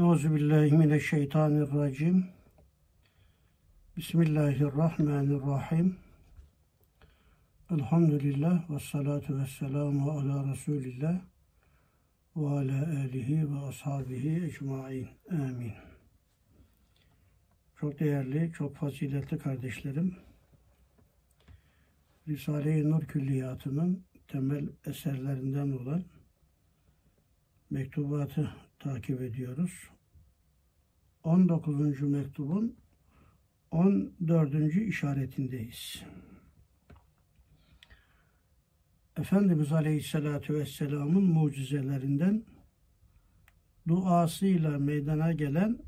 Euzu billahi mineşşeytanirracim. Bismillahirrahmanirrahim. Elhamdülillah ve salatu ve selamu ala Resulillah ve ala alihi ve ashabihi ecmain. Amin. Çok değerli, çok faziletli kardeşlerim. Risale-i Nur Külliyatı'nın temel eserlerinden olan mektubatı takip ediyoruz. 19. mektubun 14. işaretindeyiz. Efendimiz Aleyhisselatü Vesselam'ın mucizelerinden duasıyla meydana gelen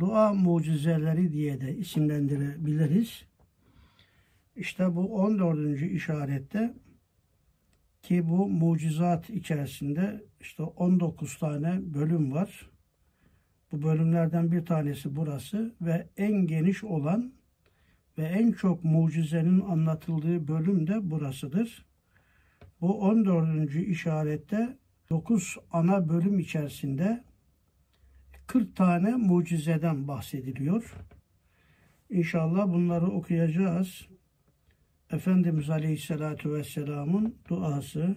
dua mucizeleri diye de isimlendirebiliriz. İşte bu 14. işarette ki bu mucizat içerisinde işte 19 tane bölüm var. Bu bölümlerden bir tanesi burası ve en geniş olan ve en çok mucizenin anlatıldığı bölüm de burasıdır. Bu 14. işarette 9 ana bölüm içerisinde 40 tane mucizeden bahsediliyor. İnşallah bunları okuyacağız. Efendimiz Aleyhisselatü Vesselam'ın duası,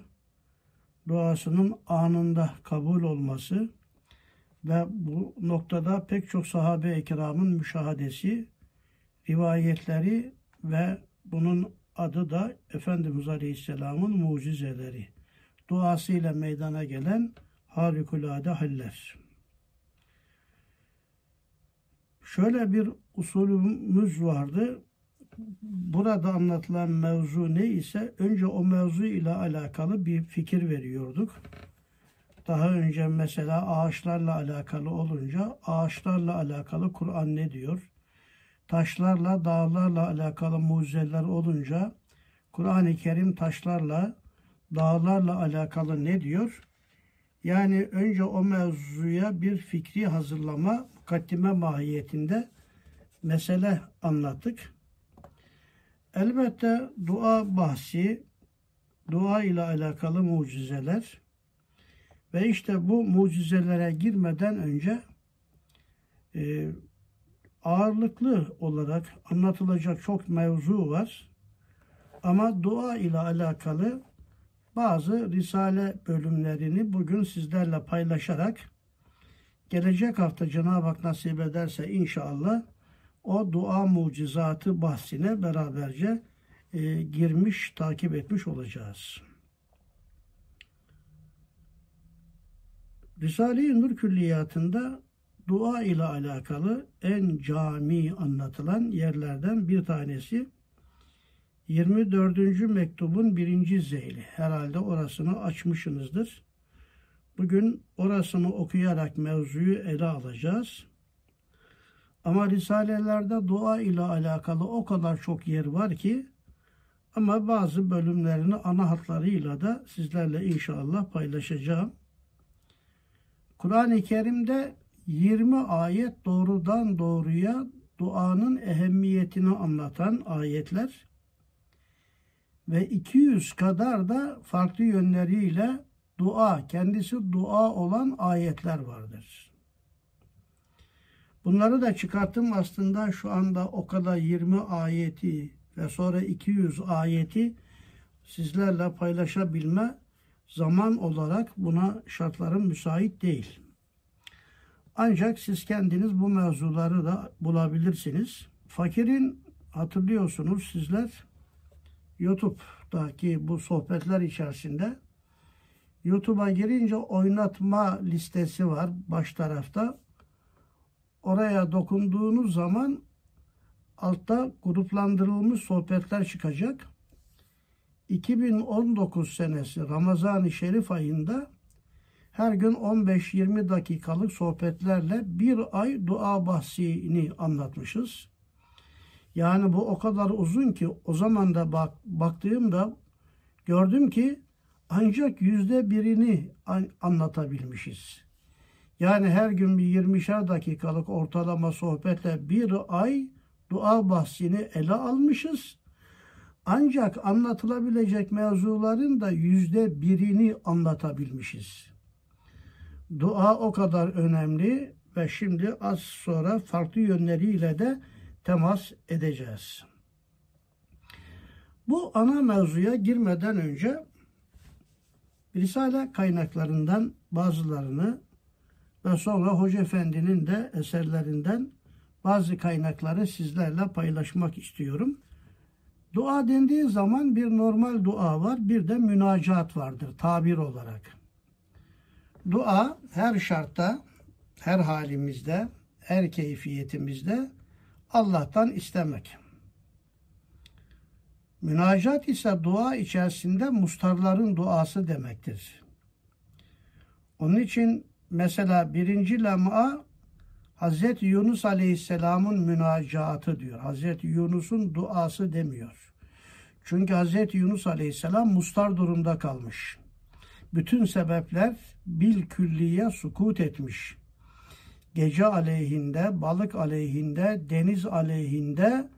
duasının anında kabul olması ve bu noktada pek çok sahabe-i kiramın müşahadesi, rivayetleri ve bunun adı da Efendimiz Aleyhisselam'ın mucizeleri. Duasıyla meydana gelen harikulade haller. Şöyle bir usulümüz vardı burada anlatılan mevzu ne ise önce o mevzu ile alakalı bir fikir veriyorduk. Daha önce mesela ağaçlarla alakalı olunca ağaçlarla alakalı Kur'an ne diyor? Taşlarla, dağlarla alakalı mucizeler olunca Kur'an-ı Kerim taşlarla, dağlarla alakalı ne diyor? Yani önce o mevzuya bir fikri hazırlama, mukaddime mahiyetinde mesele anlattık. Elbette dua bahsi, dua ile alakalı mucizeler ve işte bu mucizelere girmeden önce e, ağırlıklı olarak anlatılacak çok mevzu var. Ama dua ile alakalı bazı risale bölümlerini bugün sizlerle paylaşarak gelecek hafta Cenab-ı Hak nasip ederse inşallah o dua mucizatı bahsine beraberce e, girmiş, takip etmiş olacağız. Risale-i Nur Külliyatında dua ile alakalı en cami anlatılan yerlerden bir tanesi 24. mektubun birinci zeyli. Herhalde orasını açmışsınızdır. Bugün orasını okuyarak mevzuyu ele alacağız. Ama risalelerde dua ile alakalı o kadar çok yer var ki ama bazı bölümlerini ana hatlarıyla da sizlerle inşallah paylaşacağım. Kur'an-ı Kerim'de 20 ayet doğrudan doğruya duanın ehemmiyetini anlatan ayetler ve 200 kadar da farklı yönleriyle dua, kendisi dua olan ayetler vardır. Bunları da çıkarttım aslında şu anda o kadar 20 ayeti ve sonra 200 ayeti sizlerle paylaşabilme zaman olarak buna şartlarım müsait değil. Ancak siz kendiniz bu mevzuları da bulabilirsiniz. Fakirin hatırlıyorsunuz sizler YouTube'daki bu sohbetler içerisinde YouTube'a girince oynatma listesi var baş tarafta oraya dokunduğunuz zaman altta gruplandırılmış sohbetler çıkacak. 2019 senesi Ramazan-ı Şerif ayında her gün 15-20 dakikalık sohbetlerle bir ay dua bahsini anlatmışız. Yani bu o kadar uzun ki o zaman da bak, baktığımda gördüm ki ancak yüzde birini anlatabilmişiz. Yani her gün bir 20'şer dakikalık ortalama sohbetle bir ay dua bahsini ele almışız. Ancak anlatılabilecek mevzuların da yüzde birini anlatabilmişiz. Dua o kadar önemli ve şimdi az sonra farklı yönleriyle de temas edeceğiz. Bu ana mevzuya girmeden önce Risale kaynaklarından bazılarını ve sonra Hoca Efendi'nin de eserlerinden bazı kaynakları sizlerle paylaşmak istiyorum. Dua dendiği zaman bir normal dua var, bir de münacat vardır tabir olarak. Dua her şartta, her halimizde, her keyfiyetimizde Allah'tan istemek. Münacat ise dua içerisinde mustarların duası demektir. Onun için mesela birinci lem'a Hazreti Yunus Aleyhisselam'ın münacatı diyor. Hazreti Yunus'un duası demiyor. Çünkü Hazreti Yunus Aleyhisselam mustar durumda kalmış. Bütün sebepler bil külliye sukut etmiş. Gece aleyhinde, balık aleyhinde, deniz aleyhinde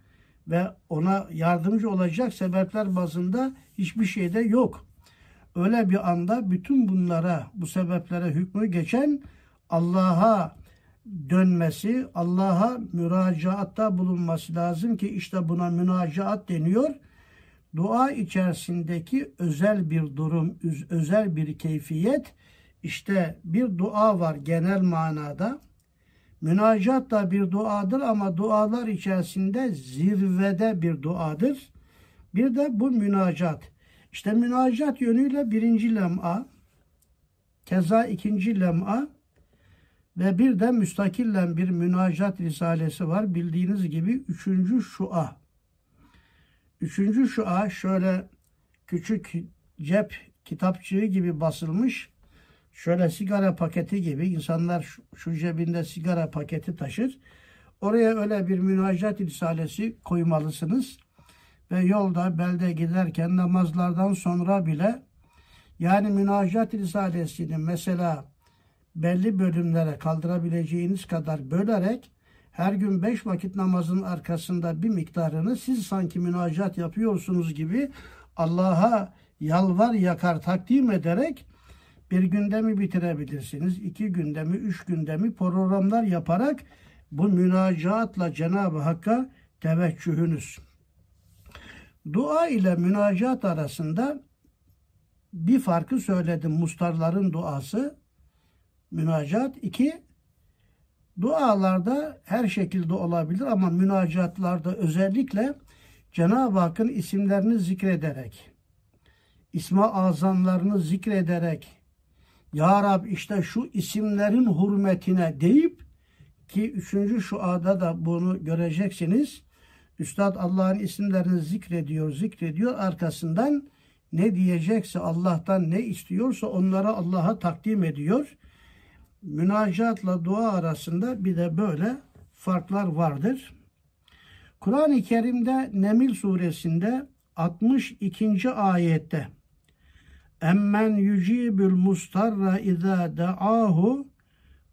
ve ona yardımcı olacak sebepler bazında hiçbir şeyde yok. Öyle bir anda bütün bunlara, bu sebeplere hükmü geçen Allah'a dönmesi, Allah'a müracaatta bulunması lazım ki işte buna münacaat deniyor. Dua içerisindeki özel bir durum, özel bir keyfiyet, işte bir dua var genel manada. Münacat da bir duadır ama dualar içerisinde zirvede bir duadır. Bir de bu münacat. İşte münacat yönüyle birinci lem'a, keza ikinci lem'a ve bir de müstakillen bir münacat risalesi var. Bildiğiniz gibi üçüncü şua. Üçüncü şua şöyle küçük cep kitapçığı gibi basılmış. Şöyle sigara paketi gibi insanlar şu cebinde sigara paketi taşır. Oraya öyle bir münacat risalesi koymalısınız. Ve yolda belde giderken namazlardan sonra bile yani münacat risalesini mesela belli bölümlere kaldırabileceğiniz kadar bölerek her gün beş vakit namazın arkasında bir miktarını siz sanki münacat yapıyorsunuz gibi Allah'a yalvar yakar takdim ederek bir günde mi bitirebilirsiniz, iki günde mi, üç günde mi programlar yaparak bu münacaatla Cenab-ı Hakk'a teveccühünüz. Dua ile münacat arasında bir farkı söyledim. Mustarların duası, münacat. iki dualarda her şekilde olabilir ama münacatlarda özellikle Cenab-ı Hakk'ın isimlerini zikrederek, isma azamlarını zikrederek, Ya Rab işte şu isimlerin hürmetine deyip ki üçüncü şu ada da bunu göreceksiniz. Üstad Allah'ın isimlerini zikrediyor, zikrediyor. Arkasından ne diyecekse Allah'tan ne istiyorsa onlara Allah'a takdim ediyor münacatla dua arasında bir de böyle farklar vardır. Kur'an-ı Kerim'de Nemil suresinde 62. ayette Emmen yücibül mustarra izâ da'ahu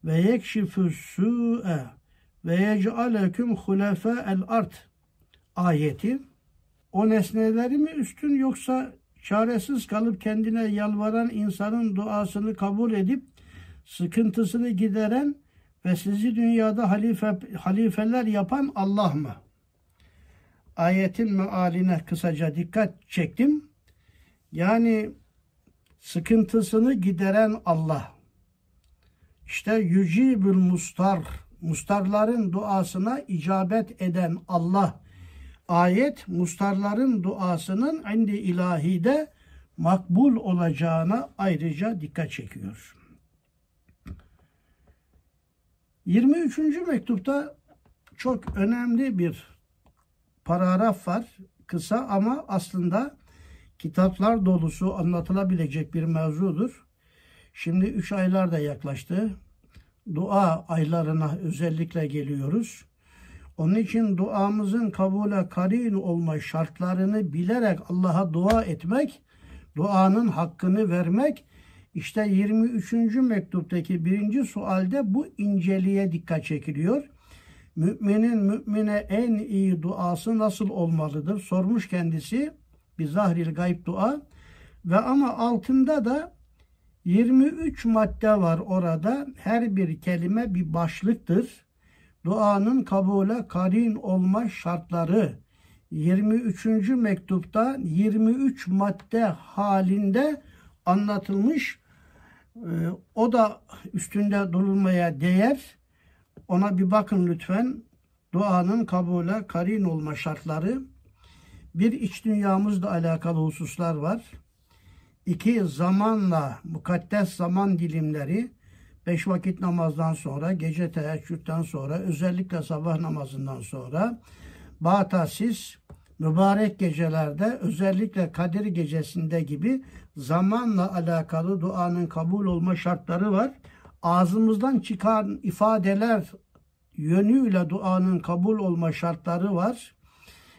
ve yekşifü su'e ve yec'aleküm el ard ayeti o nesneleri mi üstün yoksa çaresiz kalıp kendine yalvaran insanın duasını kabul edip sıkıntısını gideren ve sizi dünyada halife, halifeler yapan Allah mı? Ayetin mealine kısaca dikkat çektim. Yani sıkıntısını gideren Allah. İşte yücibül mustar, mustarların duasına icabet eden Allah. Ayet mustarların duasının indi ilahide makbul olacağına ayrıca dikkat çekiyor. 23. mektupta çok önemli bir paragraf var. Kısa ama aslında kitaplar dolusu anlatılabilecek bir mevzudur. Şimdi 3 aylar da yaklaştı. Dua aylarına özellikle geliyoruz. Onun için duamızın kabule karin olma şartlarını bilerek Allah'a dua etmek, duanın hakkını vermek işte 23. mektuptaki birinci sualde bu inceliğe dikkat çekiliyor. Müminin mümine en iyi duası nasıl olmalıdır? Sormuş kendisi bir zahril gayb dua ve ama altında da 23 madde var orada. Her bir kelime bir başlıktır. Duanın kabule karin olma şartları 23. mektupta 23 madde halinde anlatılmış. Ee, o da üstünde durulmaya değer. Ona bir bakın lütfen. Duanın kabule karin olma şartları. Bir iç dünyamızla alakalı hususlar var. İki zamanla mukaddes zaman dilimleri beş vakit namazdan sonra, gece teheccüden sonra, özellikle sabah namazından sonra Batasis mübarek gecelerde özellikle Kadir gecesinde gibi zamanla alakalı duanın kabul olma şartları var. Ağzımızdan çıkan ifadeler yönüyle duanın kabul olma şartları var.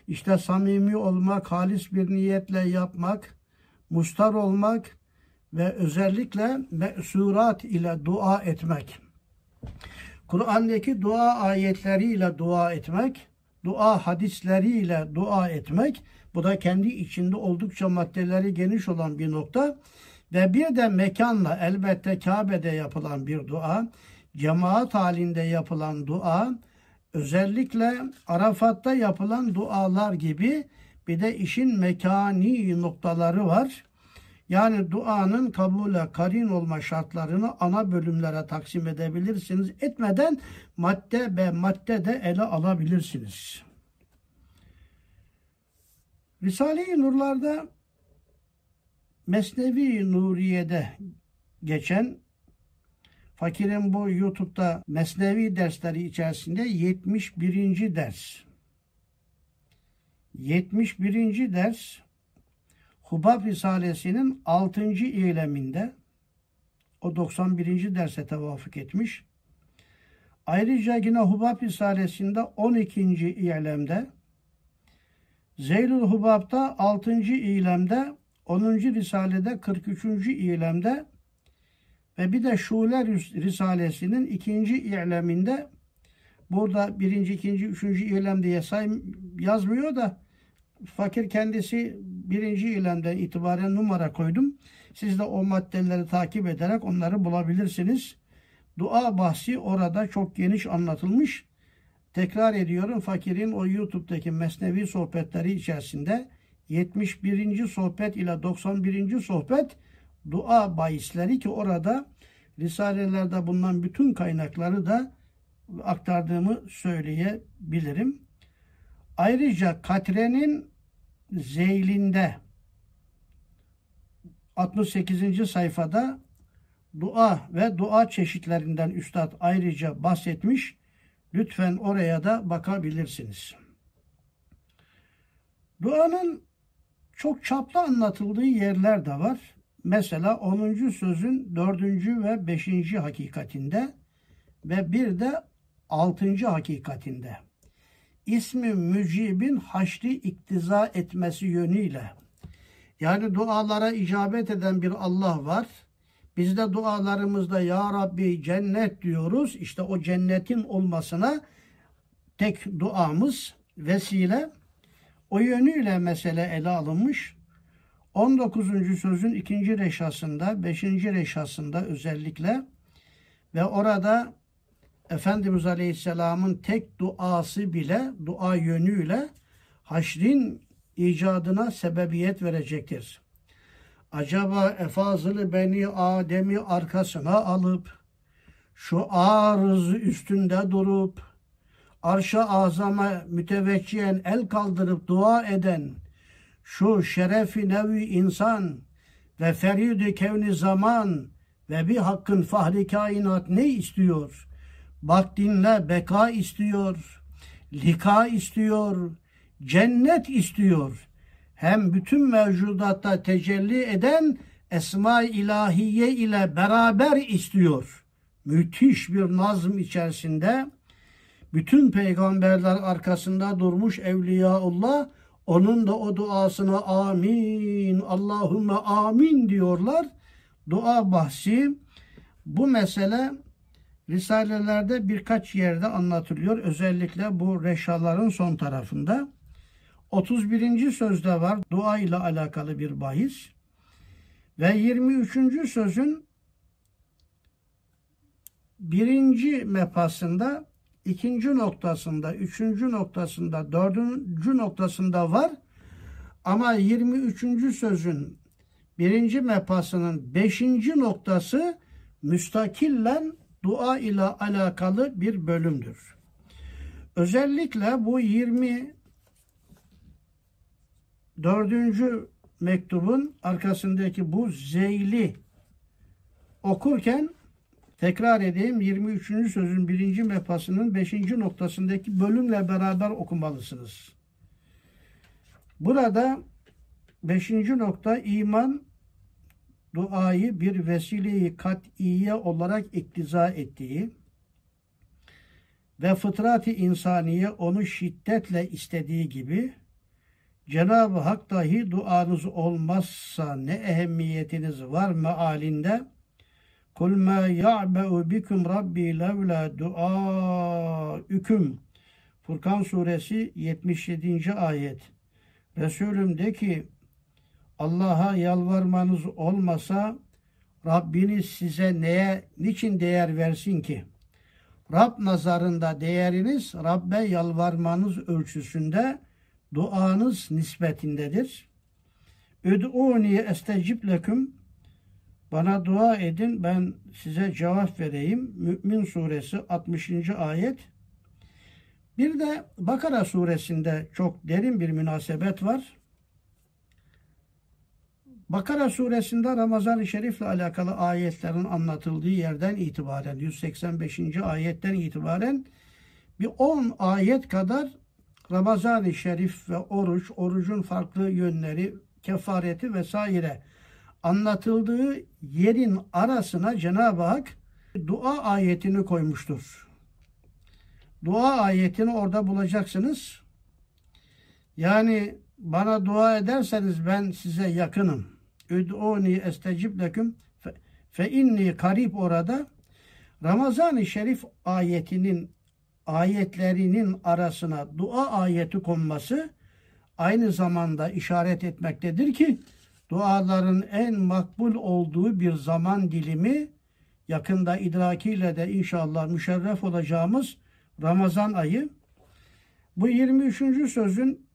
İşte samimi olmak, halis bir niyetle yapmak, mustar olmak ve özellikle mesurat ile dua etmek. Kur'an'daki dua ayetleriyle dua etmek, dua hadisleriyle dua etmek, bu da kendi içinde oldukça maddeleri geniş olan bir nokta. Ve bir de mekanla elbette Kabe'de yapılan bir dua, cemaat halinde yapılan dua, özellikle Arafat'ta yapılan dualar gibi bir de işin mekani noktaları var. Yani duanın kabule karin olma şartlarını ana bölümlere taksim edebilirsiniz. Etmeden madde ve madde de ele alabilirsiniz. Risale-i Nurlar'da Mesnevi Nuriye'de geçen Fakirin bu YouTube'da Mesnevi dersleri içerisinde 71. ders. 71. ders Hubab Risalesi'nin 6. eyleminde o 91. derse tevafuk etmiş. Ayrıca yine Hubab Risalesi'nde 12. eylemde Zeylül Hubab'da 6. eylemde 10. Risale'de 43. eylemde ve bir de Şule Risalesi'nin ikinci i'leminde burada birinci, ikinci, üçüncü i'lem diye say yazmıyor da fakir kendisi birinci ilemden itibaren numara koydum. Siz de o maddeleri takip ederek onları bulabilirsiniz. Dua bahsi orada çok geniş anlatılmış. Tekrar ediyorum fakirin o YouTube'daki mesnevi sohbetleri içerisinde 71. sohbet ile 91. sohbet dua bahisleri ki orada Risalelerde bulunan bütün kaynakları da aktardığımı söyleyebilirim. Ayrıca Katre'nin zeylinde 68. sayfada dua ve dua çeşitlerinden üstad ayrıca bahsetmiş. Lütfen oraya da bakabilirsiniz. Duanın çok çaplı anlatıldığı yerler de var. Mesela 10. sözün 4. ve 5. hakikatinde ve bir de 6. hakikatinde ismi mücibin haşri iktiza etmesi yönüyle yani dualara icabet eden bir Allah var. Biz de dualarımızda Ya Rabbi cennet diyoruz. İşte o cennetin olmasına tek duamız vesile. O yönüyle mesele ele alınmış. 19. sözün ikinci reşasında, beşinci reşasında özellikle ve orada Efendimiz Aleyhisselam'ın tek duası bile dua yönüyle haşrin icadına sebebiyet verecektir. Acaba efazılı beni Adem'i arkasına alıp şu arız üstünde durup arşa azama müteveccihen el kaldırıp dua eden şu şerefi nevi insan ve feridi kevni zaman ve bir hakkın fahri kainat ne istiyor? Bak dinle beka istiyor, lika istiyor, cennet istiyor. Hem bütün mevcudatta tecelli eden esma ilahiye ile beraber istiyor. Müthiş bir nazım içerisinde bütün peygamberler arkasında durmuş Evliyaullah onun da o duasına amin, Allahümme amin diyorlar. Dua bahsi bu mesele Risalelerde birkaç yerde anlatılıyor. Özellikle bu reşaların son tarafında. 31. sözde var dua ile alakalı bir bahis. Ve 23. sözün birinci mepasında, ikinci noktasında, üçüncü noktasında, dördüncü noktasında var. Ama 23. sözün birinci mepasının beşinci noktası müstakillen dua ile alakalı bir bölümdür. Özellikle bu 24. mektubun arkasındaki bu zeyli okurken tekrar edeyim 23. sözün birinci mefasının 5. noktasındaki bölümle beraber okumalısınız. Burada 5. nokta iman duayı bir vesileyi kat'iye olarak iktiza ettiği ve fıtrat-ı insaniye onu şiddetle istediği gibi Cenab-ı Hak dahi duanız olmazsa ne ehemmiyetiniz var mealinde Kul ma ya'be'u bikum rabbi levla duaüküm Furkan suresi 77. ayet Resulüm de ki Allah'a yalvarmanız olmasa Rabbiniz size neye, niçin değer versin ki? Rab nazarında değeriniz Rabbe yalvarmanız ölçüsünde duanız nispetindedir. Üd'uni estecib leküm bana dua edin ben size cevap vereyim. Mü'min suresi 60. ayet. Bir de Bakara suresinde çok derin bir münasebet var. Bakara suresinde Ramazan-ı Şerif'le alakalı ayetlerin anlatıldığı yerden itibaren 185. ayetten itibaren bir 10 ayet kadar Ramazan-ı Şerif ve oruç, orucun farklı yönleri, kefareti vesaire anlatıldığı yerin arasına Cenab-ı Hak dua ayetini koymuştur. Dua ayetini orada bulacaksınız. Yani bana dua ederseniz ben size yakınım. Üd'uni estecib leküm fe inni karib orada Ramazan-ı Şerif ayetinin ayetlerinin arasına dua ayeti konması aynı zamanda işaret etmektedir ki duaların en makbul olduğu bir zaman dilimi yakında idrakiyle de inşallah müşerref olacağımız Ramazan ayı. Bu 23. sözün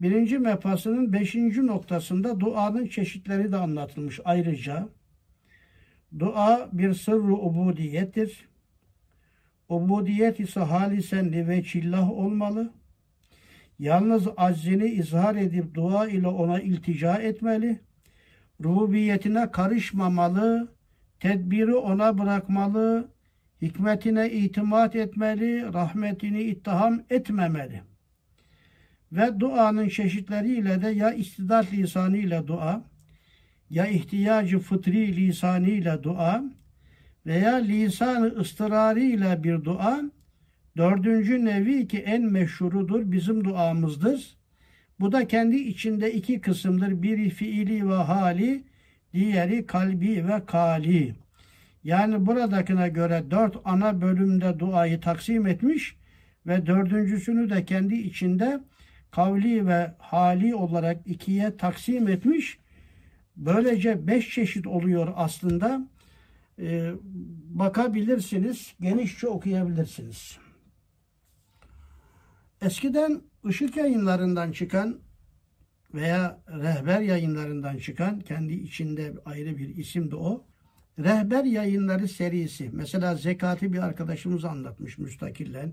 birinci mefasının beşinci noktasında duanın çeşitleri de anlatılmış ayrıca. Dua bir sırrı ubudiyettir. Ubudiyet ise halisen ve çillah olmalı. Yalnız aczini izhar edip dua ile ona iltica etmeli. Rububiyetine karışmamalı. Tedbiri ona bırakmalı. Hikmetine itimat etmeli. Rahmetini ittiham etmemeli. Ve duanın çeşitleriyle de ya istidat lisanıyla dua, ya ihtiyacı fıtri lisanıyla dua veya lisan-ı ıstırarıyla bir dua, dördüncü nevi ki en meşhurudur bizim duamızdır. Bu da kendi içinde iki kısımdır. Biri fiili ve hali, diğeri kalbi ve kali. Yani buradakine göre dört ana bölümde duayı taksim etmiş ve dördüncüsünü de kendi içinde kavli ve hali olarak ikiye taksim etmiş. Böylece beş çeşit oluyor aslında. Ee, bakabilirsiniz, genişçe okuyabilirsiniz. Eskiden ışık yayınlarından çıkan veya rehber yayınlarından çıkan kendi içinde ayrı bir isim de o. Rehber yayınları serisi. Mesela zekatı bir arkadaşımız anlatmış müstakillen.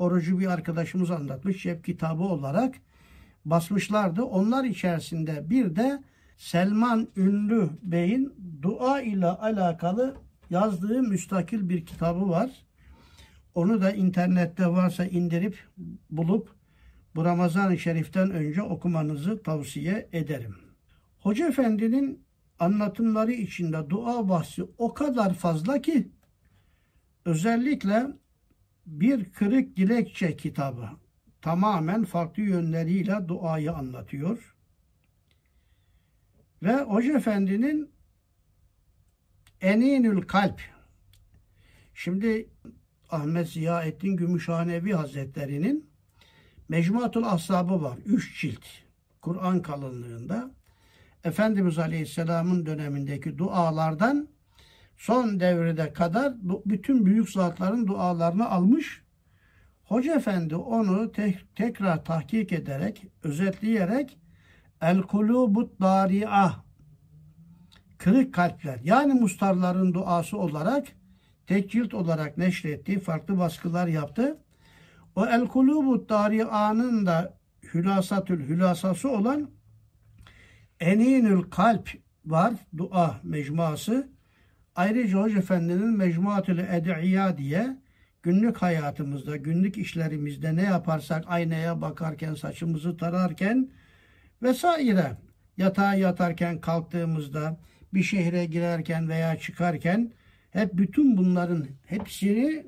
Orucu bir arkadaşımız anlatmış. Cep kitabı olarak basmışlardı. Onlar içerisinde bir de Selman Ünlü Bey'in dua ile alakalı yazdığı müstakil bir kitabı var. Onu da internette varsa indirip bulup bu Ramazan-ı Şerif'ten önce okumanızı tavsiye ederim. Hoca Efendi'nin anlatımları içinde dua bahsi o kadar fazla ki özellikle bir kırık dilekçe kitabı tamamen farklı yönleriyle duayı anlatıyor. Ve Hoca Efendi'nin Eninül Kalp şimdi Ahmet Ziyaettin Gümüşhanevi Hazretleri'nin Mecmuatul Ashabı var. Üç cilt. Kur'an kalınlığında. Efendimiz Aleyhisselam'ın dönemindeki dualardan son devrede kadar bütün büyük zatların dualarını almış. Hoca Efendi onu te tekrar tahkik ederek, özetleyerek el kulubut dari'ah kırık kalpler yani mustarların duası olarak tek cilt olarak neşretti, farklı baskılar yaptı. O el kulubut dari'anın da hülasatül hülasası olan eninül kalp var, dua mecmuası. Ayrıca Hoca Efendi'nin Mecmuatül Ed'iya diye günlük hayatımızda, günlük işlerimizde ne yaparsak aynaya bakarken, saçımızı tararken vesaire yatağa yatarken, kalktığımızda, bir şehre girerken veya çıkarken hep bütün bunların hepsini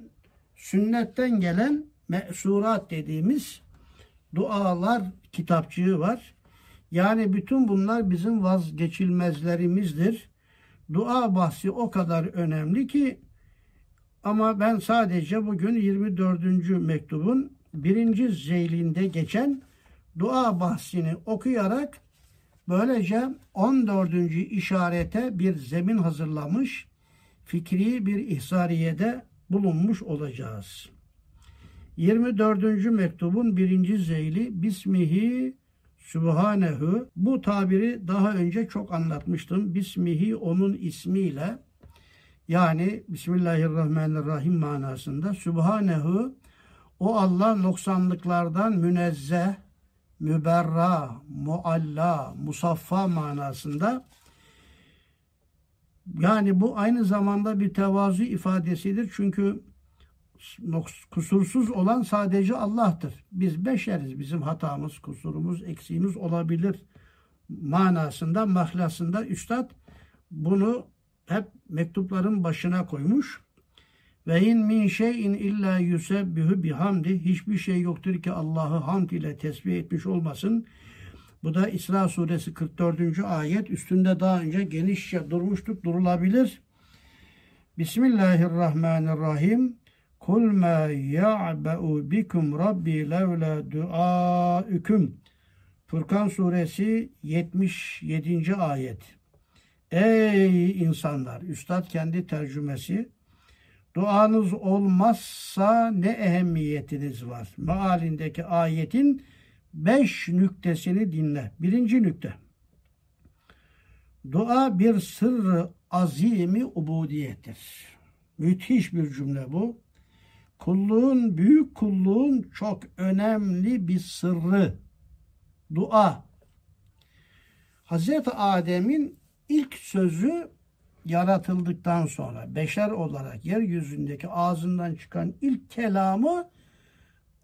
sünnetten gelen mesurat dediğimiz dualar kitapçığı var. Yani bütün bunlar bizim vazgeçilmezlerimizdir. Dua bahsi o kadar önemli ki ama ben sadece bugün 24. mektubun birinci zeylinde geçen dua bahsini okuyarak böylece 14. işarete bir zemin hazırlamış, fikri bir ihsariyede bulunmuş olacağız. 24. mektubun birinci zeyli Bismihi Sübhanehu bu tabiri daha önce çok anlatmıştım. Bismihi onun ismiyle yani Bismillahirrahmanirrahim manasında Sübhanehu o Allah noksanlıklardan münezzeh, müberra, mualla, musaffa manasında yani bu aynı zamanda bir tevazu ifadesidir. Çünkü kusursuz olan sadece Allah'tır. Biz beşeriz. Bizim hatamız, kusurumuz, eksiğimiz olabilir manasında, mahlasında Üstad bunu hep mektupların başına koymuş. Ve in min şeyin illa yusebbihu bihamdi. Hiçbir şey yoktur ki Allah'ı hamd ile tesbih etmiş olmasın. Bu da İsra suresi 44. ayet. Üstünde daha önce genişçe durmuştuk. Durulabilir. Bismillahirrahmanirrahim. Kul ma ya'ba'u bikum rabbi levla duaüküm. Furkan suresi 77. ayet. Ey insanlar! Üstad kendi tercümesi. Duanız olmazsa ne ehemmiyetiniz var? Mealindeki ayetin beş nüktesini dinle. Birinci nükte. Dua bir sırrı azimi ubudiyettir. Müthiş bir cümle bu kulluğun, büyük kulluğun çok önemli bir sırrı. Dua. Hazreti Adem'in ilk sözü yaratıldıktan sonra beşer olarak yeryüzündeki ağzından çıkan ilk kelamı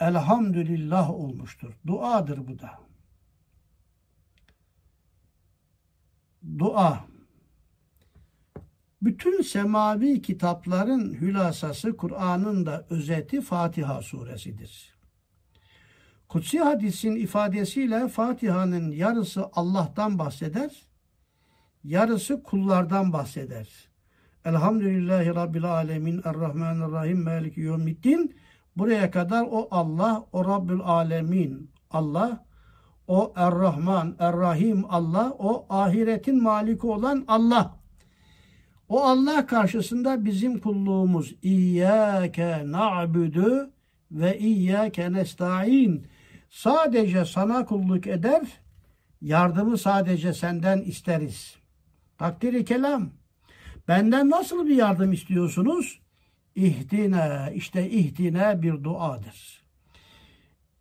elhamdülillah olmuştur. Duadır bu da. Dua bütün semavi kitapların hülasası Kur'an'ın da özeti Fatiha suresidir. Kutsi hadisin ifadesiyle Fatiha'nın yarısı Allah'tan bahseder, yarısı kullardan bahseder. Elhamdülillahi Rabbil Alemin Errahmanirrahim Maliki Yevmiddin Buraya kadar o Allah, o Rabbül Alemin Allah, o Errahman, Errahim Allah, o ahiretin maliki olan Allah. O Allah karşısında bizim kulluğumuz İyyâke na'budu ve İyyâke nesta'in. Sadece sana kulluk eder, yardımı sadece senden isteriz. Takdiri kelam. Benden nasıl bir yardım istiyorsunuz? İhdine, işte ihdine bir duadır.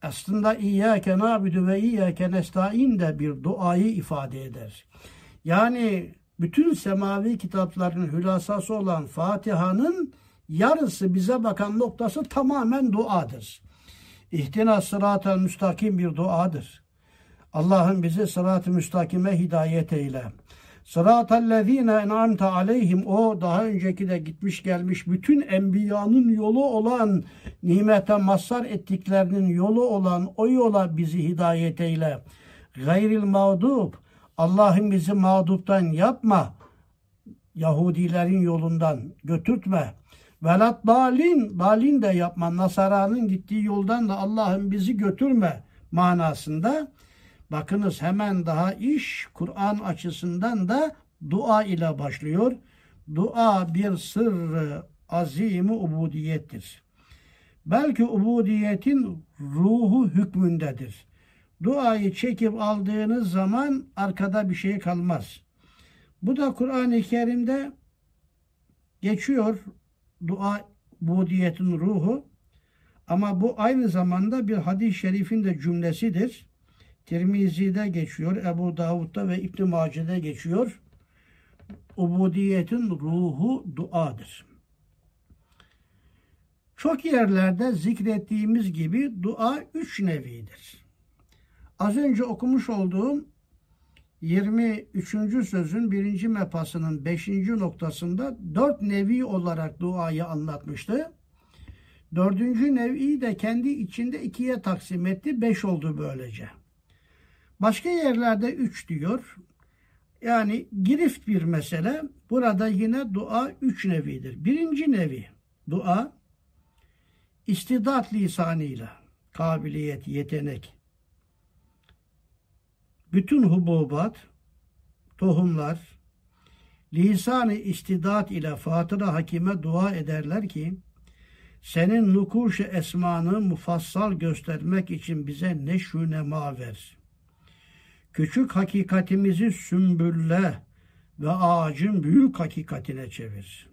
Aslında İyyâke na'budu ve İyyâke nesta'in de bir duayı ifade eder. Yani bütün semavi kitapların hülasası olan Fatiha'nın yarısı bize bakan noktası tamamen duadır. İhtina sıratel müstakim bir duadır. Allah'ın bizi sırat-ı müstakime hidayet eyle. Sıratellezine en'amte aleyhim o daha önceki de gitmiş gelmiş bütün enbiyanın yolu olan nimete mazhar ettiklerinin yolu olan o yola bizi hidayet eyle. Gayril mağdub Allah'ım bizi mağduptan yapma. Yahudilerin yolundan götürtme. Velat dalin, dalin de yapma. Nasara'nın gittiği yoldan da Allah'ım bizi götürme manasında. Bakınız hemen daha iş Kur'an açısından da dua ile başlıyor. Dua bir sırrı azimi ubudiyettir. Belki ubudiyetin ruhu hükmündedir. Duayı çekip aldığınız zaman arkada bir şey kalmaz. Bu da Kur'an-ı Kerim'de geçiyor dua budiyetin ruhu. Ama bu aynı zamanda bir hadis-i şerifin de cümlesidir. Tirmizi'de geçiyor, Ebu Davud'da ve İbn-i Mace'de geçiyor. Ubudiyetin ruhu duadır. Çok yerlerde zikrettiğimiz gibi dua üç nevidir. Az önce okumuş olduğum 23. sözün birinci mepasının 5. noktasında dört nevi olarak duayı anlatmıştı. Dördüncü nevi de kendi içinde ikiye taksim etti. Beş oldu böylece. Başka yerlerde üç diyor. Yani girift bir mesele. Burada yine dua üç nevidir. Birinci nevi dua istidat lisanıyla kabiliyet, yetenek, bütün hububat, tohumlar, lisan-ı istidat ile Fatıra Hakime dua ederler ki senin nukuş esmanı mufassal göstermek için bize neşü nema ver. Küçük hakikatimizi sümbülle ve ağacın büyük hakikatine çevir.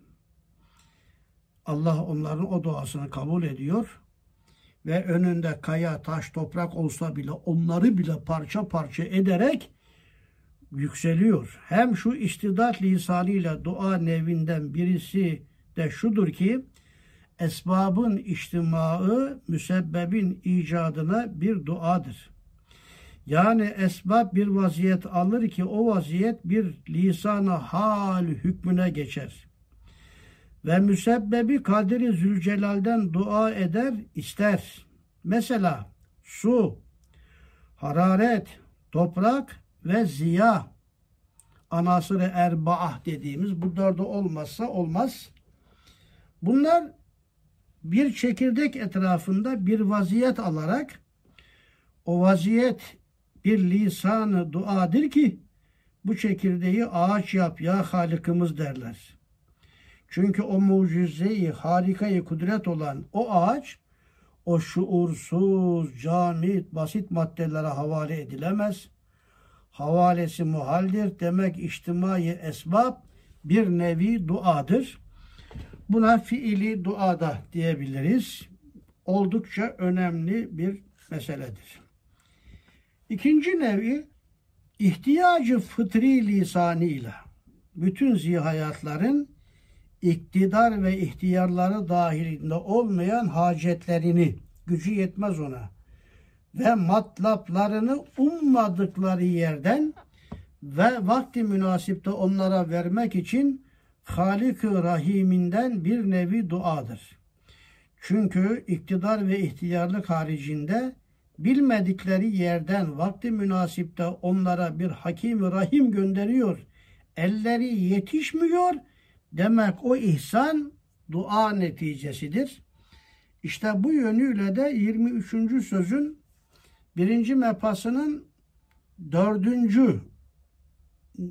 Allah onların o duasını kabul ediyor ve önünde kaya, taş, toprak olsa bile onları bile parça parça ederek yükseliyor. Hem şu istidat lisanıyla dua nevinden birisi de şudur ki esbabın içtimaı müsebbebin icadına bir duadır. Yani esbab bir vaziyet alır ki o vaziyet bir lisana hal hükmüne geçer. Ve müsebbebi Kadiri Zülcelal'den dua eder, ister. Mesela su, hararet, toprak ve ziya anasırı erbaah dediğimiz bu dördü olmazsa olmaz. Bunlar bir çekirdek etrafında bir vaziyet alarak o vaziyet bir lisanı duadır ki bu çekirdeği ağaç yap ya Halikimiz derler. Çünkü o mucizeyi, harikayı kudret olan o ağaç o şuursuz, camit, basit maddelere havale edilemez. Havalesi muhaldir. Demek içtimai esbab bir nevi duadır. Buna fiili duada diyebiliriz. Oldukça önemli bir meseledir. İkinci nevi ihtiyacı fıtri lisanıyla bütün zihayatların iktidar ve ihtiyarları dahilinde olmayan hacetlerini gücü yetmez ona ve matlaplarını ummadıkları yerden ve vakti münasipte onlara vermek için Halik-ı Rahim'inden bir nevi duadır. Çünkü iktidar ve ihtiyarlık haricinde bilmedikleri yerden vakti münasipte onlara bir hakim rahim gönderiyor. Elleri yetişmiyor Demek o ihsan dua neticesidir. İşte bu yönüyle de 23. sözün birinci mepasının dördüncü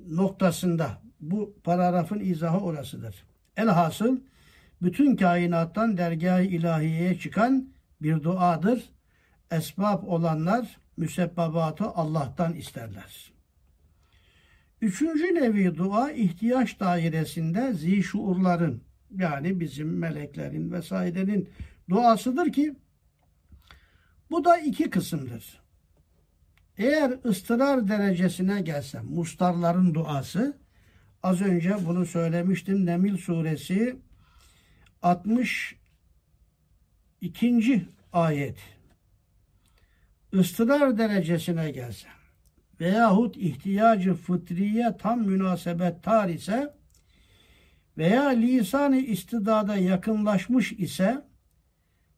noktasında bu paragrafın izahı orasıdır. Elhasıl bütün kainattan dergah-ı ilahiyeye çıkan bir duadır. Esbab olanlar müsebbabatı Allah'tan isterler. Üçüncü nevi dua ihtiyaç dairesinde zişuurların yani bizim meleklerin vesairenin duasıdır ki bu da iki kısımdır. Eğer ıstırar derecesine gelsem mustarların duası az önce bunu söylemiştim Nemil suresi 62. ayet ıstırar derecesine gelsem veyahut ihtiyacı fıtriye tam münasebet tar ise veya lisanı istidada yakınlaşmış ise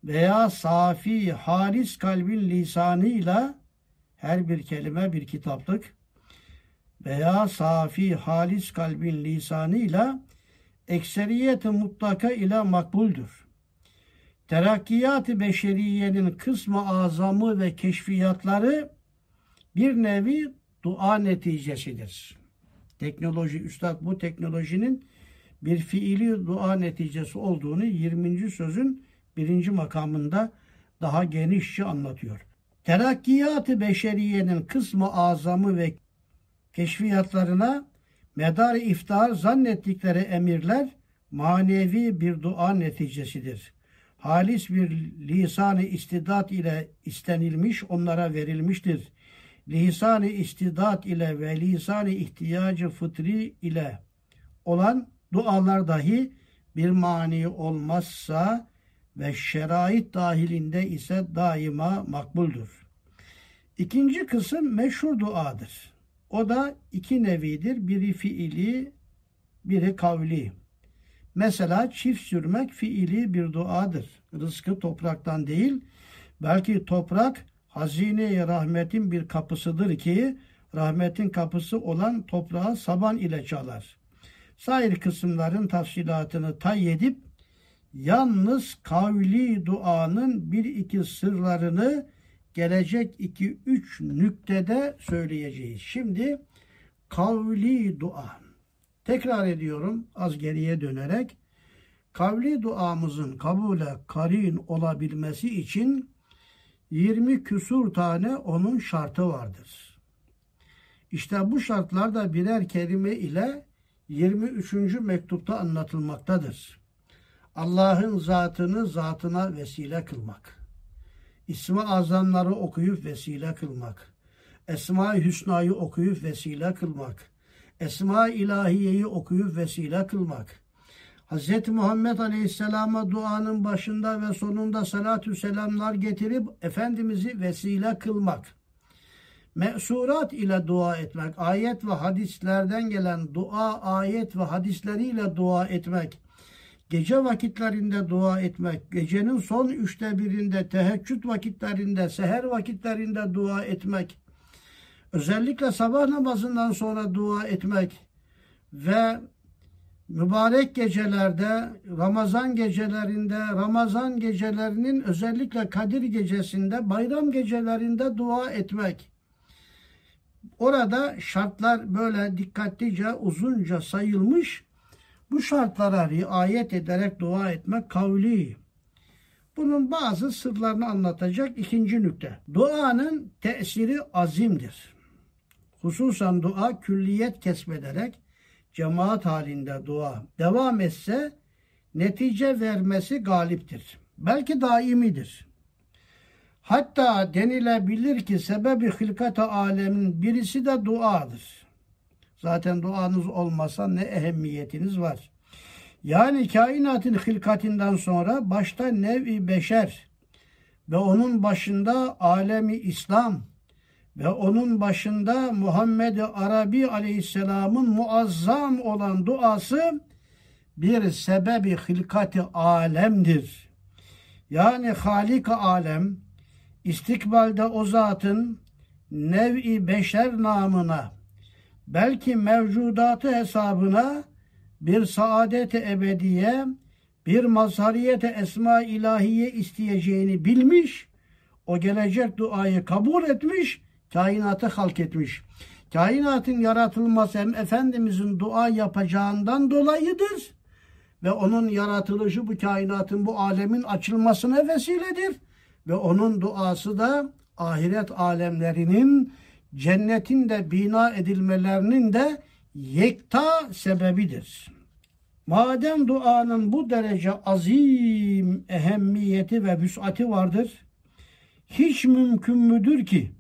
veya safi halis kalbin lisanıyla her bir kelime bir kitaplık veya safi halis kalbin lisanıyla ekseriyeti mutlaka ile makbuldür. Terakkiyat-ı beşeriyenin kısmı azamı ve keşfiyatları bir nevi dua neticesidir. Teknoloji, üstad bu teknolojinin bir fiili dua neticesi olduğunu 20. sözün birinci makamında daha genişçe anlatıyor. Terakkiyat-ı beşeriyenin kısmı azamı ve keşfiyatlarına medar iftar zannettikleri emirler manevi bir dua neticesidir. Halis bir lisan-ı istidat ile istenilmiş, onlara verilmiştir. Lisan-ı istidat ile ve lisan-ı ihtiyacı fıtri ile olan dualar dahi bir mani olmazsa ve şerait dahilinde ise daima makbuldür. İkinci kısım meşhur duadır. O da iki nevidir. Biri fiili, biri kavli. Mesela çift sürmek fiili bir duadır. Rızkı topraktan değil, belki toprak hazine rahmetin bir kapısıdır ki rahmetin kapısı olan toprağı saban ile çalar. Sair kısımların tafsilatını tay edip yalnız kavli duanın bir iki sırlarını gelecek iki üç nüktede söyleyeceğiz. Şimdi kavli dua. Tekrar ediyorum az geriye dönerek. Kavli duamızın kabule karin olabilmesi için 20 küsur tane onun şartı vardır. İşte bu şartlar da birer kelime ile 23. mektupta anlatılmaktadır. Allah'ın zatını zatına vesile kılmak. İsmi azamları okuyup vesile kılmak. Esma-i Hüsna'yı okuyup vesile kılmak. Esma-i İlahiye'yi okuyup vesile kılmak. Hz. Muhammed Aleyhisselam'a duanın başında ve sonunda salatü selamlar getirip Efendimiz'i vesile kılmak. Mesurat ile dua etmek, ayet ve hadislerden gelen dua, ayet ve hadisleriyle dua etmek, gece vakitlerinde dua etmek, gecenin son üçte birinde, teheccüd vakitlerinde, seher vakitlerinde dua etmek, özellikle sabah namazından sonra dua etmek ve mübarek gecelerde, Ramazan gecelerinde, Ramazan gecelerinin özellikle Kadir gecesinde, bayram gecelerinde dua etmek. Orada şartlar böyle dikkatlice, uzunca sayılmış. Bu şartlara riayet ederek dua etmek kavli. Bunun bazı sırlarını anlatacak ikinci nükte. Duanın tesiri azimdir. Hususan dua külliyet kesmederek cemaat halinde dua devam etse netice vermesi galiptir. Belki daimidir. Hatta denilebilir ki sebebi hilkat alemin birisi de duadır. Zaten duanız olmasa ne ehemmiyetiniz var. Yani kainatın hilkatinden sonra başta nevi beşer ve onun başında alemi İslam ve onun başında Muhammed Arabi Aleyhisselam'ın muazzam olan duası bir sebebi hilkati alemdir. Yani Halik alem istikbalde o zatın nevi beşer namına belki mevcudatı hesabına bir saadet ebediye bir mazhariyete esma ilahiye isteyeceğini bilmiş o gelecek duayı kabul etmiş kainatı halk etmiş. Kainatın yaratılması hem Efendimizin dua yapacağından dolayıdır ve onun yaratılışı bu kainatın bu alemin açılmasına vesiledir ve onun duası da ahiret alemlerinin cennetin de bina edilmelerinin de yekta sebebidir. Madem duanın bu derece azim ehemmiyeti ve vüsati vardır, hiç mümkün müdür ki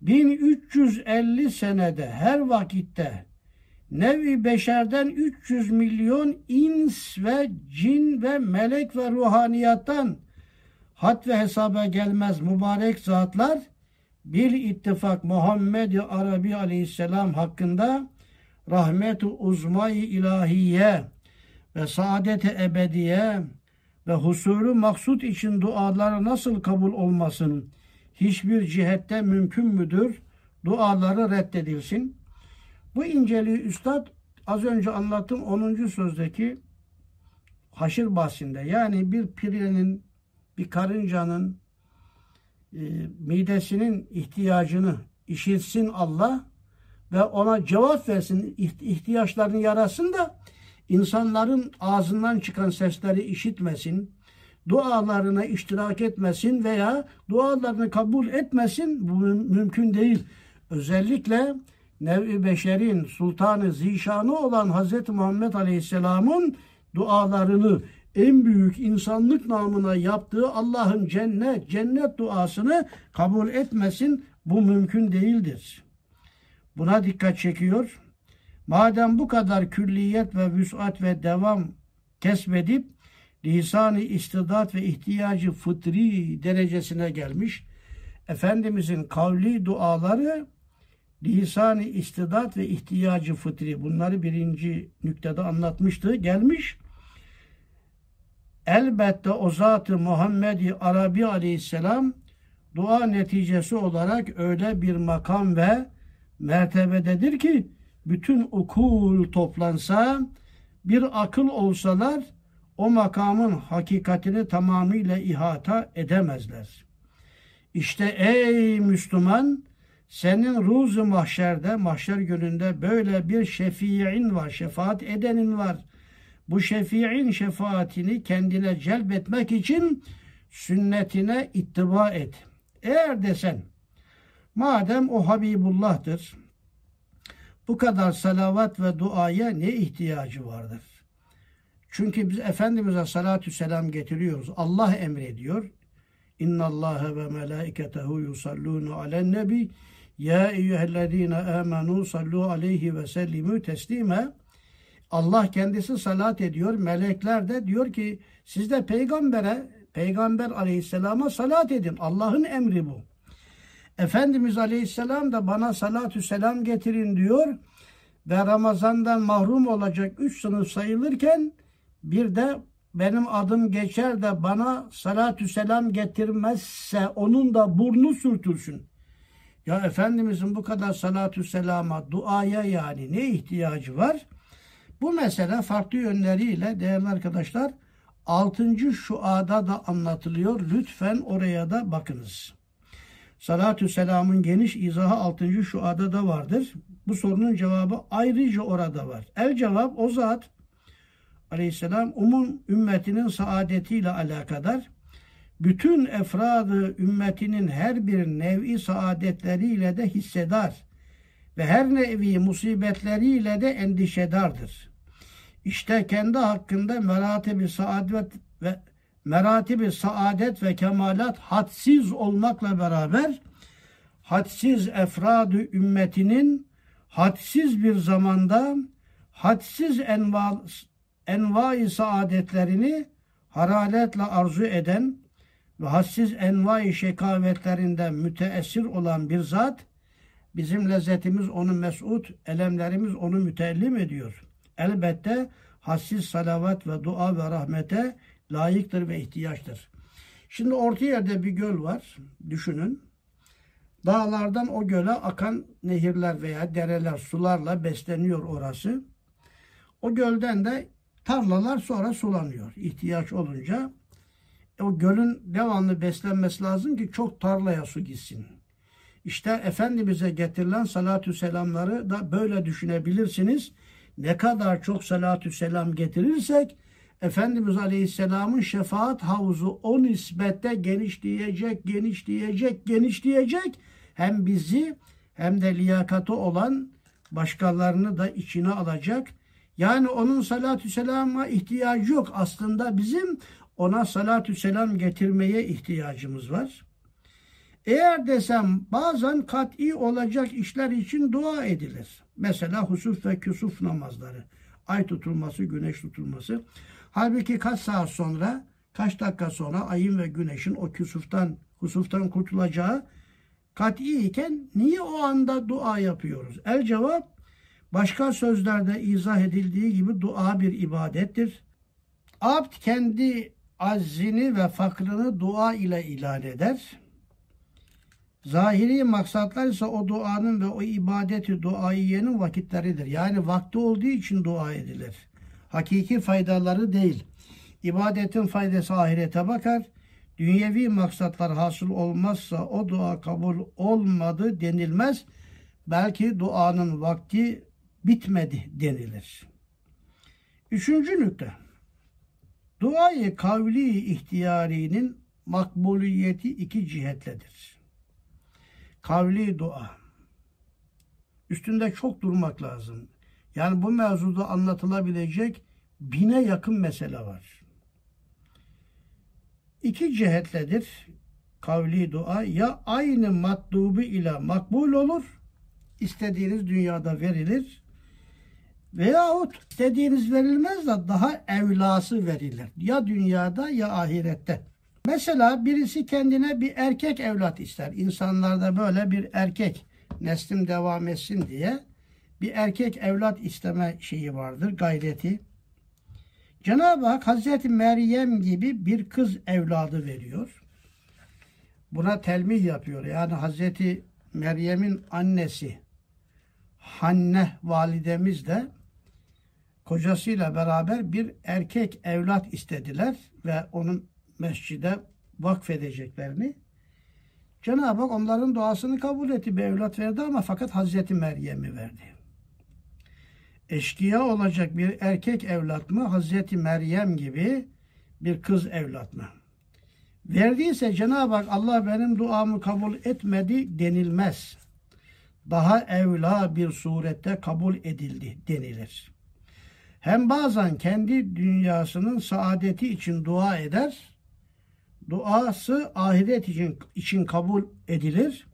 1350 senede her vakitte nevi beşerden 300 milyon ins ve cin ve melek ve ruhaniyattan hat ve hesaba gelmez mübarek zatlar bir ittifak Muhammed Arabi aleyhisselam hakkında rahmet-i uzmay ilahiye ve saadet-i ebediye ve husulü maksut için duaları nasıl kabul olmasın? Hiçbir cihette mümkün müdür? Duaları reddedilsin. Bu inceliği Üstad az önce anlattığım 10. sözdeki haşir bahsinde yani bir pirenin, bir karıncanın e, midesinin ihtiyacını işitsin Allah ve ona cevap versin, ihtiyaçlarını yarasın da insanların ağzından çıkan sesleri işitmesin, dualarına iştirak etmesin veya dualarını kabul etmesin bu mümkün değil. Özellikle nev-i beşerin sultanı zişanı olan Hz. Muhammed Aleyhisselam'ın dualarını en büyük insanlık namına yaptığı Allah'ın cennet, cennet duasını kabul etmesin bu mümkün değildir. Buna dikkat çekiyor. Madem bu kadar külliyet ve vüsat ve devam kesbedip lisanı istidat ve ihtiyacı fıtri derecesine gelmiş. Efendimizin kavli duaları lisanı istidat ve ihtiyacı fıtri bunları birinci nüktede anlatmıştı. Gelmiş. Elbette o zatı Muhammedi Arabi aleyhisselam dua neticesi olarak öyle bir makam ve mertebededir ki bütün okul toplansa bir akıl olsalar o makamın hakikatini tamamıyla ihata edemezler. İşte ey Müslüman senin ruzu mahşerde, mahşer gününde böyle bir şefiin var, şefaat edenin var. Bu şefiin şefaatini kendine celbetmek için sünnetine ittiba et. Eğer desen, madem o Habibullah'tır, bu kadar salavat ve duaya ne ihtiyacı vardır? Çünkü biz Efendimiz'e salatü selam getiriyoruz. Allah emrediyor. İnna Allah ve melaiketehu yusallunu alen nebi ya eyyühellezine amenu sallu aleyhi ve sellimu teslime Allah kendisi salat ediyor. Melekler de diyor ki siz de peygambere, peygamber aleyhisselama salat edin. Allah'ın emri bu. Efendimiz aleyhisselam da bana salatü selam getirin diyor. Ve Ramazan'dan mahrum olacak üç sınıf sayılırken bir de benim adım geçer de bana salatü selam getirmezse onun da burnu sürtülsün. Ya Efendimizin bu kadar salatü selama, duaya yani ne ihtiyacı var? Bu mesele farklı yönleriyle değerli arkadaşlar 6. şuada da anlatılıyor. Lütfen oraya da bakınız. Salatü selamın geniş izahı 6. şuada da vardır. Bu sorunun cevabı ayrıca orada var. El cevap o zat aleyhisselam umum ümmetinin saadetiyle alakadar bütün efradı ümmetinin her bir nevi saadetleriyle de hissedar ve her nevi musibetleriyle de endişedardır. İşte kendi hakkında meratibi saadet ve meratibi saadet ve kemalat hadsiz olmakla beraber hadsiz efradı ümmetinin hadsiz bir zamanda hadsiz enva, envai saadetlerini haraletle arzu eden ve hassiz envai şekavetlerinden müteessir olan bir zat, bizim lezzetimiz onu mesut, elemlerimiz onu mütellim ediyor. Elbette hassiz salavat ve dua ve rahmete layıktır ve ihtiyaçtır. Şimdi orta yerde bir göl var, düşünün. Dağlardan o göle akan nehirler veya dereler, sularla besleniyor orası. O gölden de tarlalar sonra sulanıyor ihtiyaç olunca o gölün devamlı beslenmesi lazım ki çok tarlaya su gitsin. İşte Efendimiz'e getirilen salatü selamları da böyle düşünebilirsiniz. Ne kadar çok salatü selam getirirsek Efendimiz Aleyhisselam'ın şefaat havuzu o nispette genişleyecek, genişleyecek, genişleyecek. Hem bizi hem de liyakatı olan başkalarını da içine alacak. Yani onun salatü selama ihtiyacı yok. Aslında bizim ona salatü selam getirmeye ihtiyacımız var. Eğer desem bazen kat'i olacak işler için dua edilir. Mesela husuf ve küsuf namazları. Ay tutulması, güneş tutulması. Halbuki kaç saat sonra, kaç dakika sonra ayın ve güneşin o küsuftan, husuftan kurtulacağı kat'i iken niye o anda dua yapıyoruz? El cevap başka sözlerde izah edildiği gibi dua bir ibadettir. Abd kendi aczini ve fakrını dua ile ilan eder. Zahiri maksatlar ise o duanın ve o ibadeti duaiyenin vakitleridir. Yani vakti olduğu için dua edilir. Hakiki faydaları değil. İbadetin faydası ahirete bakar. Dünyevi maksatlar hasıl olmazsa o dua kabul olmadı denilmez. Belki duanın vakti bitmedi denilir. Üçüncü nükte. Duayı kavli ihtiyarinin makbuliyeti iki cihetledir. Kavli dua. Üstünde çok durmak lazım. Yani bu mevzuda anlatılabilecek bine yakın mesele var. İki cihetledir kavli dua. Ya aynı matlubu ile makbul olur, istediğiniz dünyada verilir Veyahut dediğiniz verilmez de daha evlası verilir. Ya dünyada ya ahirette. Mesela birisi kendine bir erkek evlat ister. İnsanlarda böyle bir erkek neslim devam etsin diye bir erkek evlat isteme şeyi vardır, gayreti. Cenab-ı Hak Hazreti Meryem gibi bir kız evladı veriyor. Buna telmih yapıyor. Yani Hazreti Meryem'in annesi Hanne validemiz de kocasıyla beraber bir erkek evlat istediler ve onun mescide vakfedeceklerini. Cenab-ı Hak onların duasını kabul etti. Bir evlat verdi ama fakat Hazreti Meryem'i verdi. Eşkıya olacak bir erkek evlat mı? Hazreti Meryem gibi bir kız evlat mı? Verdiyse Cenab-ı Hak Allah benim duamı kabul etmedi denilmez. Daha evla bir surette kabul edildi denilir. Hem bazen kendi dünyasının saadeti için dua eder. Duası ahiret için, için kabul edilir.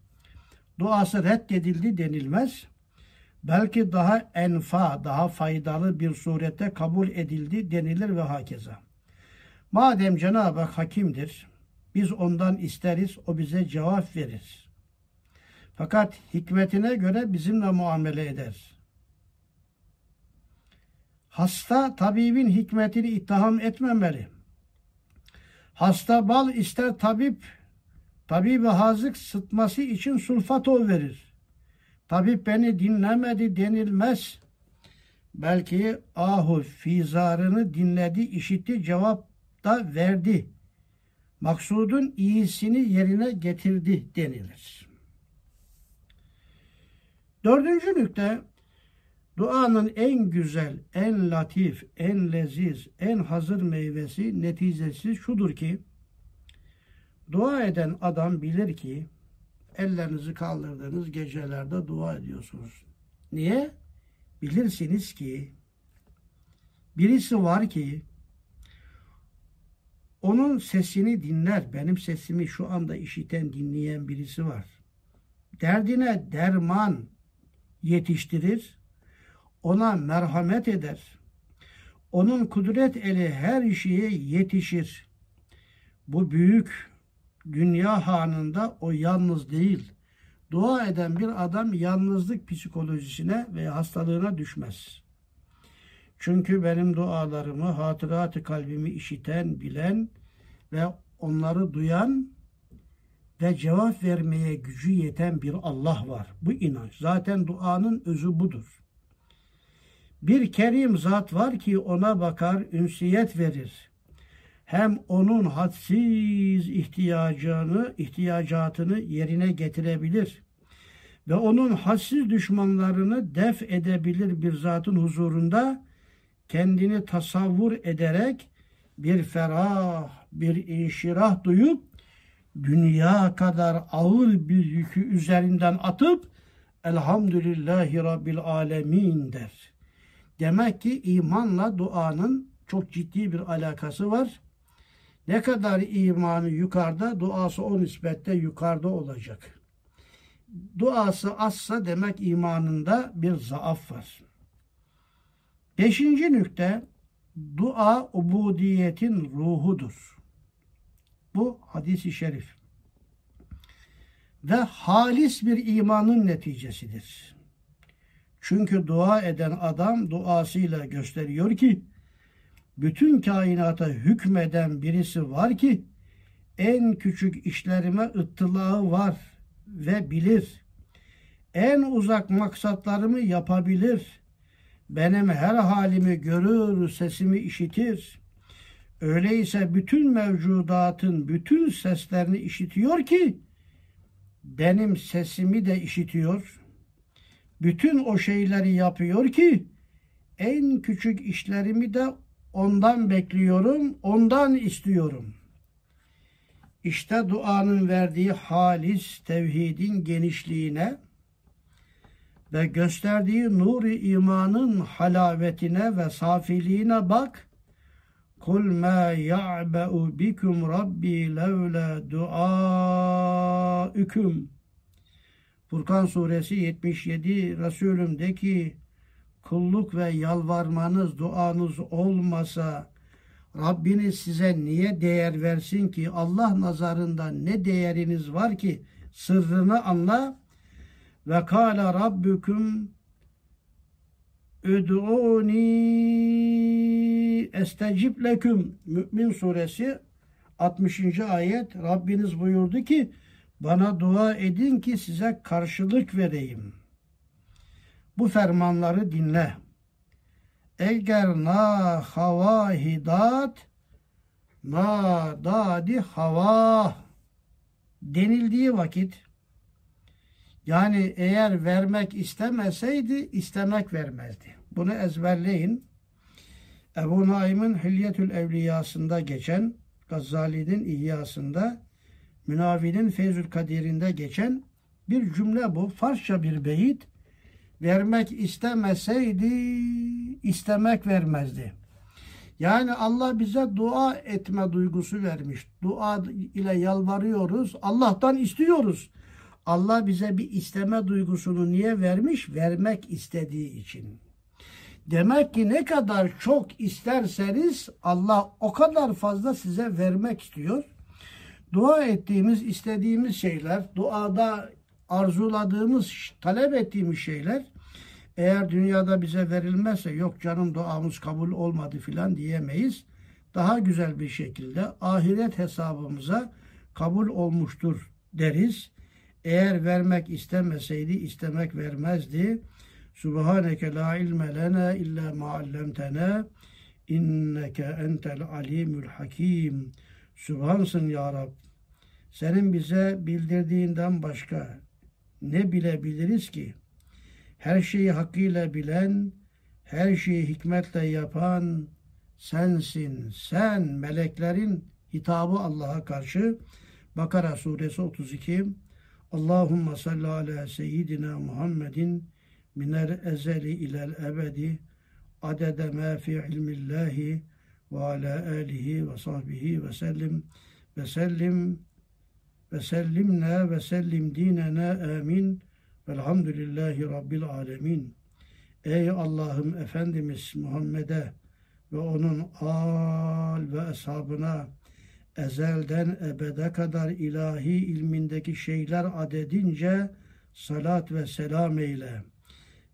Duası reddedildi denilmez. Belki daha enfa, daha faydalı bir surette kabul edildi denilir ve hakeza. Madem Cenab-ı Hak hakimdir, biz ondan isteriz, o bize cevap verir. Fakat hikmetine göre bizimle muamele eder. Hasta tabibin hikmetini ittiham etmemeli. Hasta bal ister tabip, tabibi hazık sıtması için sulfato verir. Tabip beni dinlemedi denilmez. Belki ahu fizarını dinledi, işitti, cevap da verdi. Maksudun iyisini yerine getirdi denilir. Dördüncü nükte Duanın en güzel, en latif, en leziz, en hazır meyvesi, neticesi şudur ki, dua eden adam bilir ki, ellerinizi kaldırdığınız gecelerde dua ediyorsunuz. Niye? Bilirsiniz ki, birisi var ki, onun sesini dinler, benim sesimi şu anda işiten, dinleyen birisi var. Derdine derman yetiştirir, ona merhamet eder. Onun kudret eli her şeye yetişir. Bu büyük dünya hanında o yalnız değil. Dua eden bir adam yalnızlık psikolojisine ve hastalığına düşmez. Çünkü benim dualarımı, hatıratı kalbimi işiten, bilen ve onları duyan ve cevap vermeye gücü yeten bir Allah var. Bu inanç. Zaten duanın özü budur. Bir kerim zat var ki ona bakar, ünsiyet verir. Hem onun hadsiz ihtiyacını, ihtiyacatını yerine getirebilir ve onun hadsiz düşmanlarını def edebilir bir zatın huzurunda kendini tasavvur ederek bir ferah, bir inşirah duyup dünya kadar ağır bir yükü üzerinden atıp Elhamdülillahi Rabbil Alemin der. Demek ki imanla duanın çok ciddi bir alakası var. Ne kadar imanı yukarıda, duası o nispette yukarıda olacak. Duası azsa demek imanında bir zaaf var. Beşinci nükte, dua ubudiyetin ruhudur. Bu hadisi şerif. Ve halis bir imanın neticesidir. Çünkü dua eden adam duasıyla gösteriyor ki bütün kainata hükmeden birisi var ki en küçük işlerime ıttılağı var ve bilir. En uzak maksatlarımı yapabilir. Benim her halimi görür, sesimi işitir. Öyleyse bütün mevcudatın bütün seslerini işitiyor ki benim sesimi de işitiyor.'' Bütün o şeyleri yapıyor ki en küçük işlerimi de ondan bekliyorum, ondan istiyorum. İşte duanın verdiği halis tevhidin genişliğine ve gösterdiği nuri imanın halavetine ve safiliğine bak. Kul ma ya'ba'u bikum rabbi levla duaüküm. Furkan suresi 77 Resulüm de ki kulluk ve yalvarmanız, duanız olmasa Rabbiniz size niye değer versin ki? Allah nazarında ne değeriniz var ki? Sırrını anla. Ve kâle rabbüküm üd'ûni estecib leküm. Mü'min suresi 60. ayet Rabbiniz buyurdu ki bana dua edin ki size karşılık vereyim. Bu fermanları dinle. Eğer na hava hidat na dadi hava denildiği vakit yani eğer vermek istemeseydi istemek vermezdi. Bunu ezberleyin. Ebu Naim'in Hilyetül Evliyasında geçen Gazali'nin İhyasında Münavi'nin Feyzül Kadir'inde geçen bir cümle bu. Farsça bir beyit. Vermek istemeseydi istemek vermezdi. Yani Allah bize dua etme duygusu vermiş. Dua ile yalvarıyoruz. Allah'tan istiyoruz. Allah bize bir isteme duygusunu niye vermiş? Vermek istediği için. Demek ki ne kadar çok isterseniz Allah o kadar fazla size vermek istiyor. Dua ettiğimiz, istediğimiz şeyler, duada arzuladığımız, talep ettiğimiz şeyler eğer dünyada bize verilmezse yok canım duamız kabul olmadı filan diyemeyiz. Daha güzel bir şekilde ahiret hesabımıza kabul olmuştur deriz. Eğer vermek istemeseydi istemek vermezdi. Subhaneke la ilme lena illa ma allamtena inneke entel alimul hakim. Subhansın ya Rab. Senin bize bildirdiğinden başka ne bilebiliriz ki? Her şeyi hakkıyla bilen, her şeyi hikmetle yapan sensin. Sen meleklerin hitabı Allah'a karşı Bakara suresi 32 Allahümme salli ala seyyidina Muhammedin minel ezeli ilel ebedi adede ma fi ilmillahi ve ala alihi ve sahbihi ve sellim ve sellim ve sellimna ve sellim dinena amin velhamdülillahi rabbil alemin ey Allah'ım Efendimiz Muhammed'e ve onun al ve ashabına ezelden ebede kadar ilahi ilmindeki şeyler adedince salat ve selam eyle.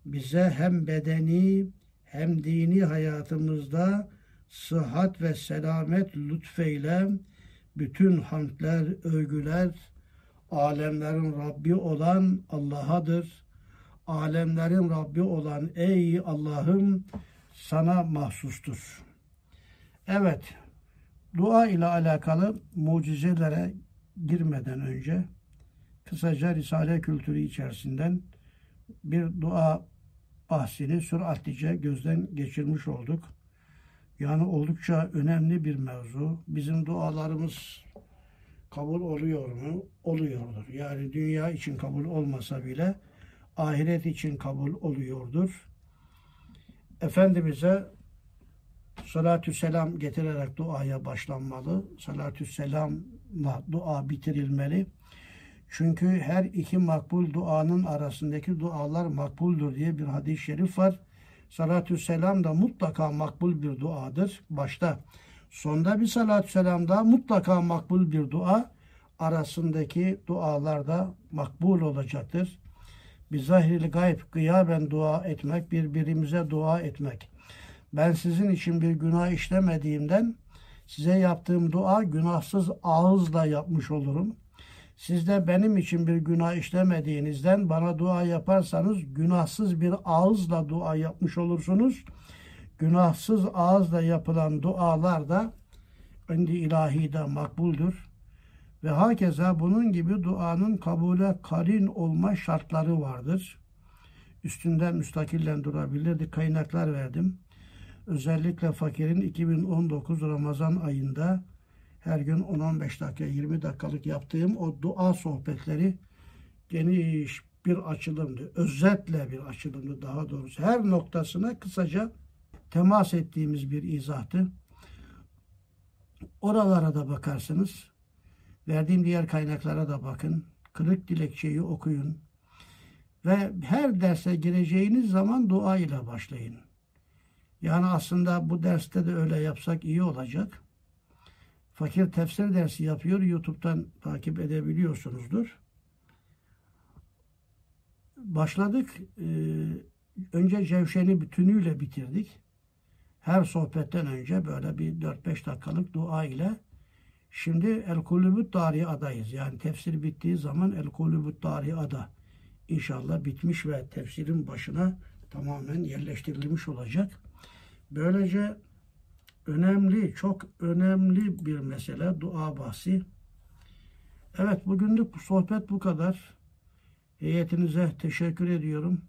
Bize hem bedeni hem dini hayatımızda sıhhat ve selamet lütfeyle bütün hamdler, övgüler alemlerin Rabbi olan Allah'adır. Alemlerin Rabbi olan ey Allah'ım sana mahsustur. Evet, Dua ile alakalı mucizelere girmeden önce kısaca Risale kültürü içerisinden bir dua bahsini süratlice gözden geçirmiş olduk. Yani oldukça önemli bir mevzu. Bizim dualarımız kabul oluyor mu? Oluyordur. Yani dünya için kabul olmasa bile ahiret için kabul oluyordur. Efendimiz'e salatü selam getirerek duaya başlanmalı. Salatü selamla dua bitirilmeli. Çünkü her iki makbul duanın arasındaki dualar makbuldur diye bir hadis-i şerif var. Salatü selam da mutlaka makbul bir duadır. Başta sonda bir salatü selam da mutlaka makbul bir dua. Arasındaki dualar da makbul olacaktır. Bir zahirli gayb gıyaben dua etmek, birbirimize dua etmek ben sizin için bir günah işlemediğimden size yaptığım dua günahsız ağızla yapmış olurum. Siz de benim için bir günah işlemediğinizden bana dua yaparsanız günahsız bir ağızla dua yapmış olursunuz. Günahsız ağızla yapılan dualar da indi ilahi de makbuldür. Ve hakeza bunun gibi duanın kabule karin olma şartları vardır. üstünden müstakillen durabilirdi. Kaynaklar verdim. Özellikle fakirin 2019 Ramazan ayında her gün 10-15 dakika 20 dakikalık yaptığım o dua sohbetleri geniş bir açılımdı. Özetle bir açılımdı daha doğrusu. Her noktasına kısaca temas ettiğimiz bir izahtı. Oralara da bakarsınız. Verdiğim diğer kaynaklara da bakın. Kırık dilekçeyi okuyun. Ve her derse gireceğiniz zaman dua ile başlayın. Yani aslında bu derste de öyle yapsak iyi olacak. Fakir tefsir dersi yapıyor. YouTube'dan takip edebiliyorsunuzdur. Başladık. Ee, önce Cevşen'i bütünüyle bitirdik. Her sohbetten önce böyle bir 4-5 dakikalık dua ile şimdi El Kulübüt Dari adayız. Yani tefsir bittiği zaman El Kulübüt Dari ada inşallah bitmiş ve tefsirin başına tamamen yerleştirilmiş olacak. Böylece önemli, çok önemli bir mesele dua bahsi. Evet bugünlük bu sohbet bu kadar. Heyetinize teşekkür ediyorum.